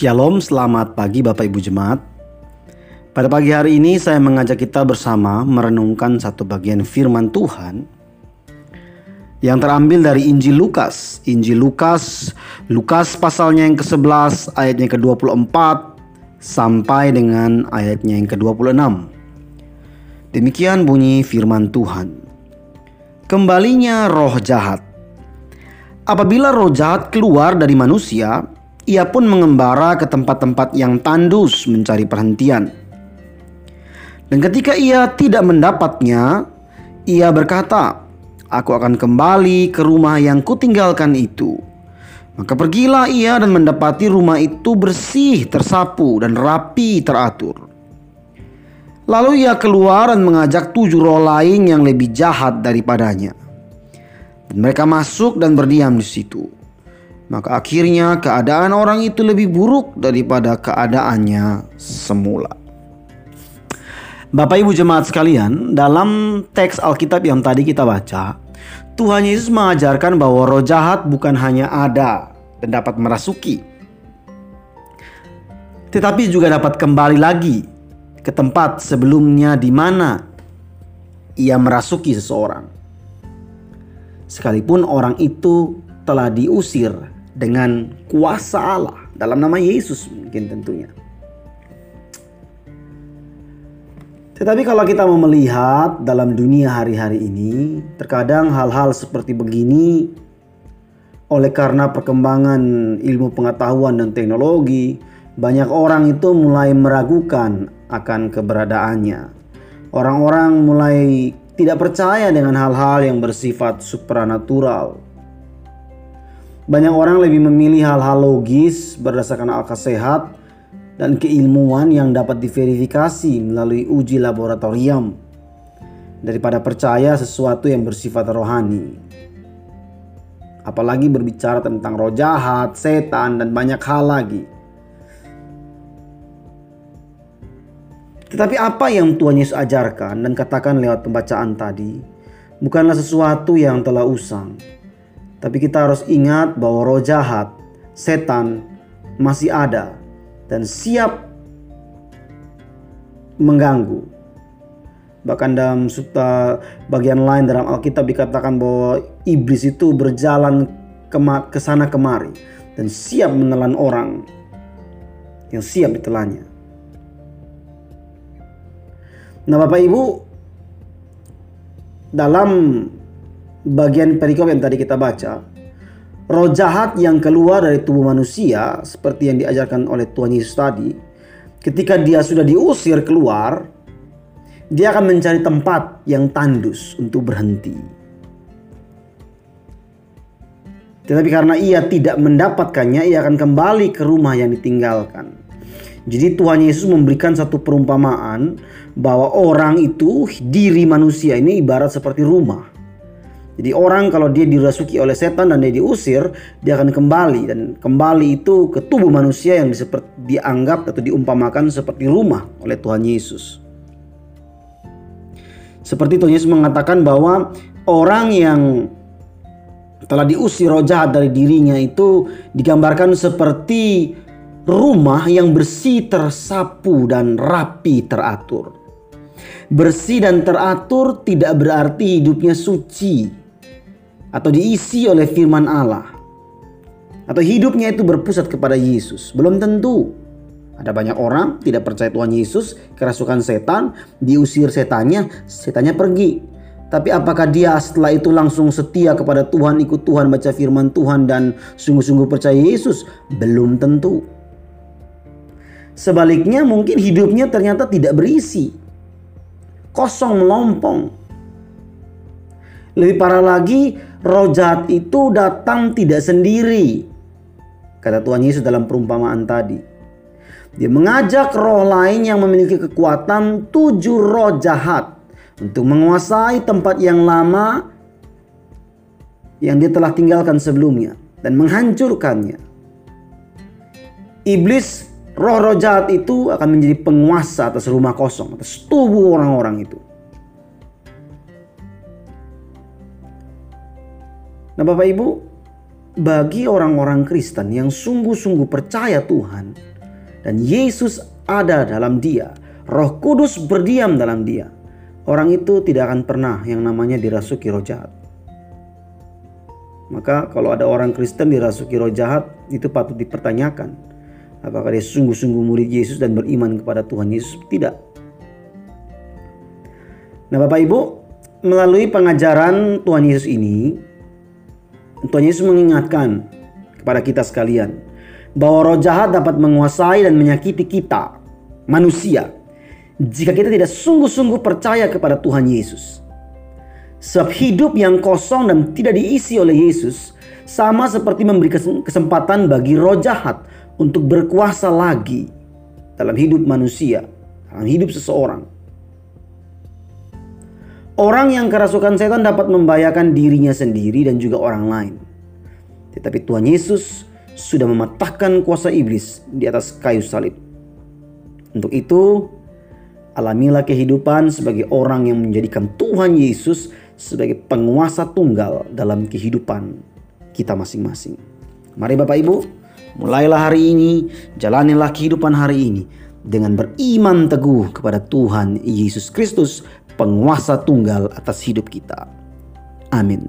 Shalom, selamat pagi Bapak Ibu Jemaat. Pada pagi hari ini saya mengajak kita bersama merenungkan satu bagian firman Tuhan yang terambil dari Injil Lukas. Injil Lukas, Lukas pasalnya yang ke-11 ayatnya ke-24 sampai dengan ayatnya yang ke-26. Demikian bunyi firman Tuhan. Kembalinya roh jahat. Apabila roh jahat keluar dari manusia, ia pun mengembara ke tempat-tempat yang tandus mencari perhentian. Dan ketika ia tidak mendapatnya, ia berkata, "Aku akan kembali ke rumah yang kutinggalkan itu." Maka pergilah ia dan mendapati rumah itu bersih, tersapu, dan rapi teratur. Lalu ia keluar dan mengajak tujuh roh lain yang lebih jahat daripadanya. Dan mereka masuk dan berdiam di situ maka akhirnya keadaan orang itu lebih buruk daripada keadaannya semula. Bapak Ibu jemaat sekalian, dalam teks Alkitab yang tadi kita baca, Tuhan Yesus mengajarkan bahwa roh jahat bukan hanya ada dan dapat merasuki, tetapi juga dapat kembali lagi ke tempat sebelumnya di mana ia merasuki seseorang. Sekalipun orang itu telah diusir dengan kuasa Allah dalam nama Yesus mungkin tentunya. Tetapi kalau kita mau melihat dalam dunia hari-hari ini, terkadang hal-hal seperti begini oleh karena perkembangan ilmu pengetahuan dan teknologi, banyak orang itu mulai meragukan akan keberadaannya. Orang-orang mulai tidak percaya dengan hal-hal yang bersifat supranatural banyak orang lebih memilih hal-hal logis berdasarkan akal sehat dan keilmuan yang dapat diverifikasi melalui uji laboratorium daripada percaya sesuatu yang bersifat rohani. Apalagi berbicara tentang roh jahat, setan, dan banyak hal lagi. Tetapi apa yang Tuhan Yesus ajarkan dan katakan lewat pembacaan tadi bukanlah sesuatu yang telah usang, tapi kita harus ingat bahwa roh jahat, setan masih ada dan siap mengganggu. Bahkan dalam sutta bagian lain dalam Alkitab dikatakan bahwa iblis itu berjalan ke sana kemari dan siap menelan orang yang siap ditelannya. Nah, Bapak Ibu, dalam bagian perikop yang tadi kita baca, roh jahat yang keluar dari tubuh manusia seperti yang diajarkan oleh Tuhan Yesus tadi, ketika dia sudah diusir keluar, dia akan mencari tempat yang tandus untuk berhenti. Tetapi karena ia tidak mendapatkannya, ia akan kembali ke rumah yang ditinggalkan. Jadi Tuhan Yesus memberikan satu perumpamaan bahwa orang itu diri manusia ini ibarat seperti rumah. Jadi orang kalau dia dirasuki oleh setan dan dia diusir, dia akan kembali dan kembali itu ke tubuh manusia yang dianggap atau diumpamakan seperti rumah oleh Tuhan Yesus. Seperti Tuhan Yesus mengatakan bahwa orang yang telah diusir roh jahat dari dirinya itu digambarkan seperti rumah yang bersih, tersapu dan rapi teratur. Bersih dan teratur tidak berarti hidupnya suci atau diisi oleh firman Allah atau hidupnya itu berpusat kepada Yesus. Belum tentu. Ada banyak orang tidak percaya Tuhan Yesus, kerasukan setan, diusir setannya, setannya pergi. Tapi apakah dia setelah itu langsung setia kepada Tuhan, ikut Tuhan, baca firman Tuhan dan sungguh-sungguh percaya Yesus? Belum tentu. Sebaliknya mungkin hidupnya ternyata tidak berisi. Kosong melompong. Lebih parah lagi, roh jahat itu datang tidak sendiri. Kata Tuhan Yesus dalam perumpamaan tadi. Dia mengajak roh lain yang memiliki kekuatan tujuh roh jahat untuk menguasai tempat yang lama yang dia telah tinggalkan sebelumnya dan menghancurkannya. Iblis, roh-roh jahat itu akan menjadi penguasa atas rumah kosong, atas tubuh orang-orang itu. Nah Bapak Ibu, bagi orang-orang Kristen yang sungguh-sungguh percaya Tuhan dan Yesus ada dalam dia, Roh Kudus berdiam dalam dia, orang itu tidak akan pernah yang namanya dirasuki roh jahat. Maka kalau ada orang Kristen dirasuki roh jahat itu patut dipertanyakan. Apakah dia sungguh-sungguh murid Yesus dan beriman kepada Tuhan Yesus? Tidak. Nah Bapak Ibu, melalui pengajaran Tuhan Yesus ini, Tuhan Yesus mengingatkan kepada kita sekalian bahwa roh jahat dapat menguasai dan menyakiti kita, manusia, jika kita tidak sungguh-sungguh percaya kepada Tuhan Yesus. Sebab hidup yang kosong dan tidak diisi oleh Yesus sama seperti memberi kesempatan bagi roh jahat untuk berkuasa lagi dalam hidup manusia, dalam hidup seseorang. Orang yang kerasukan setan dapat membahayakan dirinya sendiri dan juga orang lain. Tetapi Tuhan Yesus sudah mematahkan kuasa iblis di atas kayu salib. Untuk itu, alamilah kehidupan sebagai orang yang menjadikan Tuhan Yesus sebagai penguasa tunggal dalam kehidupan kita masing-masing. Mari Bapak Ibu, mulailah hari ini, jalanilah kehidupan hari ini dengan beriman teguh kepada Tuhan Yesus Kristus, penguasa tunggal atas hidup kita. Amin.